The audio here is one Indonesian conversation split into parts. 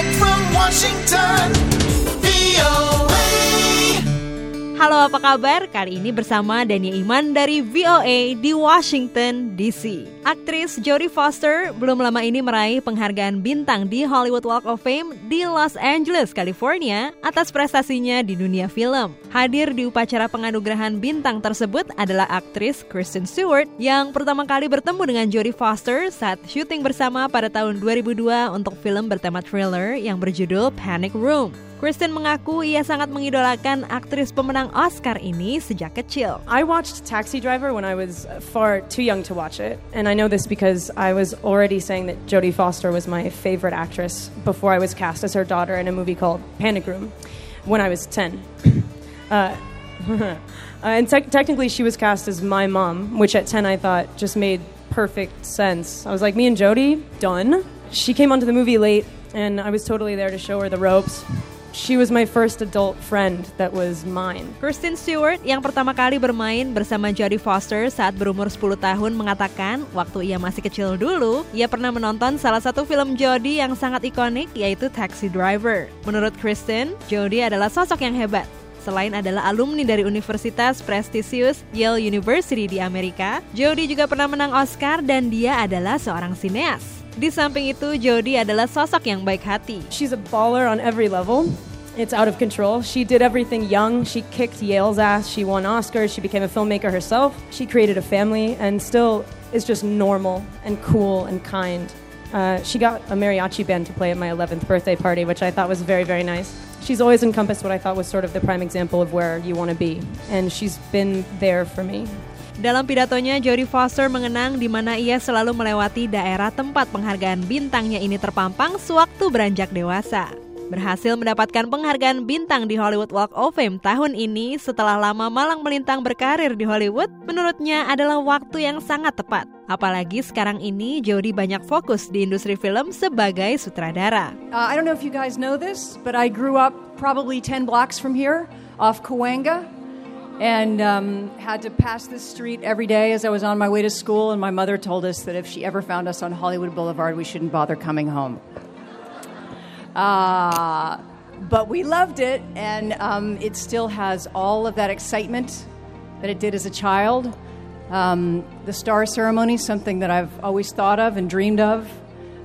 From Washington, VOA. Halo apa kabar? Kali ini bersama Dania Iman dari VOA di Washington DC. Aktris Jodie Foster belum lama ini meraih penghargaan bintang di Hollywood Walk of Fame di Los Angeles, California atas prestasinya di dunia film. Hadir di upacara penganugerahan bintang tersebut adalah aktris Kristen Stewart yang pertama kali bertemu dengan Jodie Foster saat syuting bersama pada tahun 2002 untuk film bertema thriller yang berjudul Panic Room. Kristen mengaku ia sangat mengidolakan aktris pemenang Oscar ini sejak kecil. I watched Taxi Driver when I was far too young to watch it. And I know this because I was already saying that Jodie Foster was my favorite actress before I was cast as her daughter in a movie called Panic Room when I was 10. Uh, and te- technically, she was cast as my mom, which at 10 I thought just made perfect sense. I was like, me and Jodie, done. She came onto the movie late, and I was totally there to show her the ropes. She was my first adult friend that was mine. Kristen Stewart yang pertama kali bermain bersama Jodie Foster saat berumur 10 tahun mengatakan waktu ia masih kecil dulu, ia pernah menonton salah satu film Jodie yang sangat ikonik yaitu Taxi Driver. Menurut Kristen, Jodie adalah sosok yang hebat. Selain adalah alumni dari universitas prestisius Yale University di Amerika, Jodie juga pernah menang Oscar dan dia adalah seorang sineas. Di samping itu, Jodie adalah sosok yang baik hati. She's a baller on every level. It's out of control. She did everything young. She kicked Yale's ass. She won Oscars. She became a filmmaker herself. She created a family and still is just normal and cool and kind. Uh, she got a mariachi band to play at my 11th birthday party, which I thought was very, very nice. She's always encompassed what I thought was sort of the prime example of where you want to be, and she's been there for me. Dalam pidatonya, Jodie Foster mengenang di mana ia selalu melewati daerah tempat penghargaan bintangnya ini terpampang sewaktu beranjak dewasa. Berhasil mendapatkan penghargaan bintang di Hollywood Walk of Fame tahun ini setelah lama malang melintang berkarir di Hollywood, menurutnya adalah waktu yang sangat tepat. Apalagi sekarang ini Jodie banyak fokus di industri film sebagai sutradara. Uh, I don't know if you guys know this, but I grew up probably 10 blocks from here off Cahuenga and um, had to pass this street every day as I was on my way to school. And my mother told us that if she ever found us on Hollywood Boulevard, we shouldn't bother coming home. Uh, but we loved it, and um, it still has all of that excitement that it did as a child. Um, the star ceremony, something that I've always thought of and dreamed of.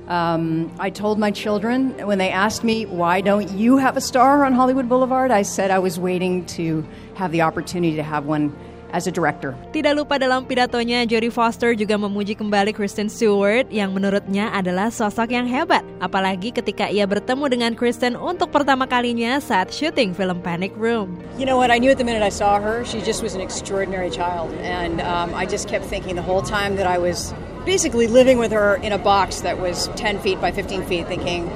Um, I told my children when they asked me, why don't you have a star on Hollywood Boulevard? I said I was waiting to have the opportunity to have one as a director. Tidak lupa dalam pidatonya, Jodie Foster juga memuji kembali Kristen Stewart yang menurutnya adalah sosok yang hebat. Apalagi ketika ia bertemu dengan Kristen untuk pertama kalinya saat syuting film Panic Room. You know what? I knew at the minute I saw her, she just was an extraordinary child. And um, I just kept thinking the whole time that I was basically living with her in a box that was 10 feet by 15 feet, thinking,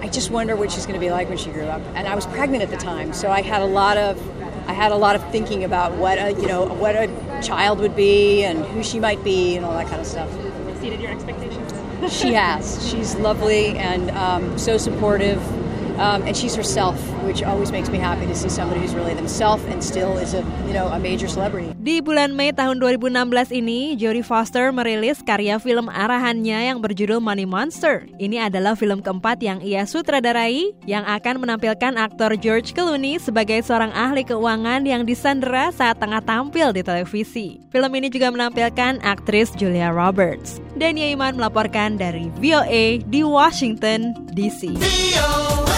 I just wonder what she's going to be like when she grew up. And I was pregnant at the time, so I had a lot of had a lot of thinking about what a you know what a child would be and who she might be and all that kind of stuff. Exceeded your expectations? she has. She's lovely and um, so supportive. Um, and she's herself, which always makes me happy to see somebody who's really themselves and still is a you know a major celebrity. Di bulan Mei tahun 2016 ini, Jodie Foster merilis karya film arahannya yang berjudul Money Monster. Ini adalah film keempat yang ia sutradarai yang akan menampilkan aktor George Clooney sebagai seorang ahli keuangan yang disandera saat tengah tampil di televisi. Film ini juga menampilkan aktris Julia Roberts. Dania Iman melaporkan dari VOA di Washington DC. VOA.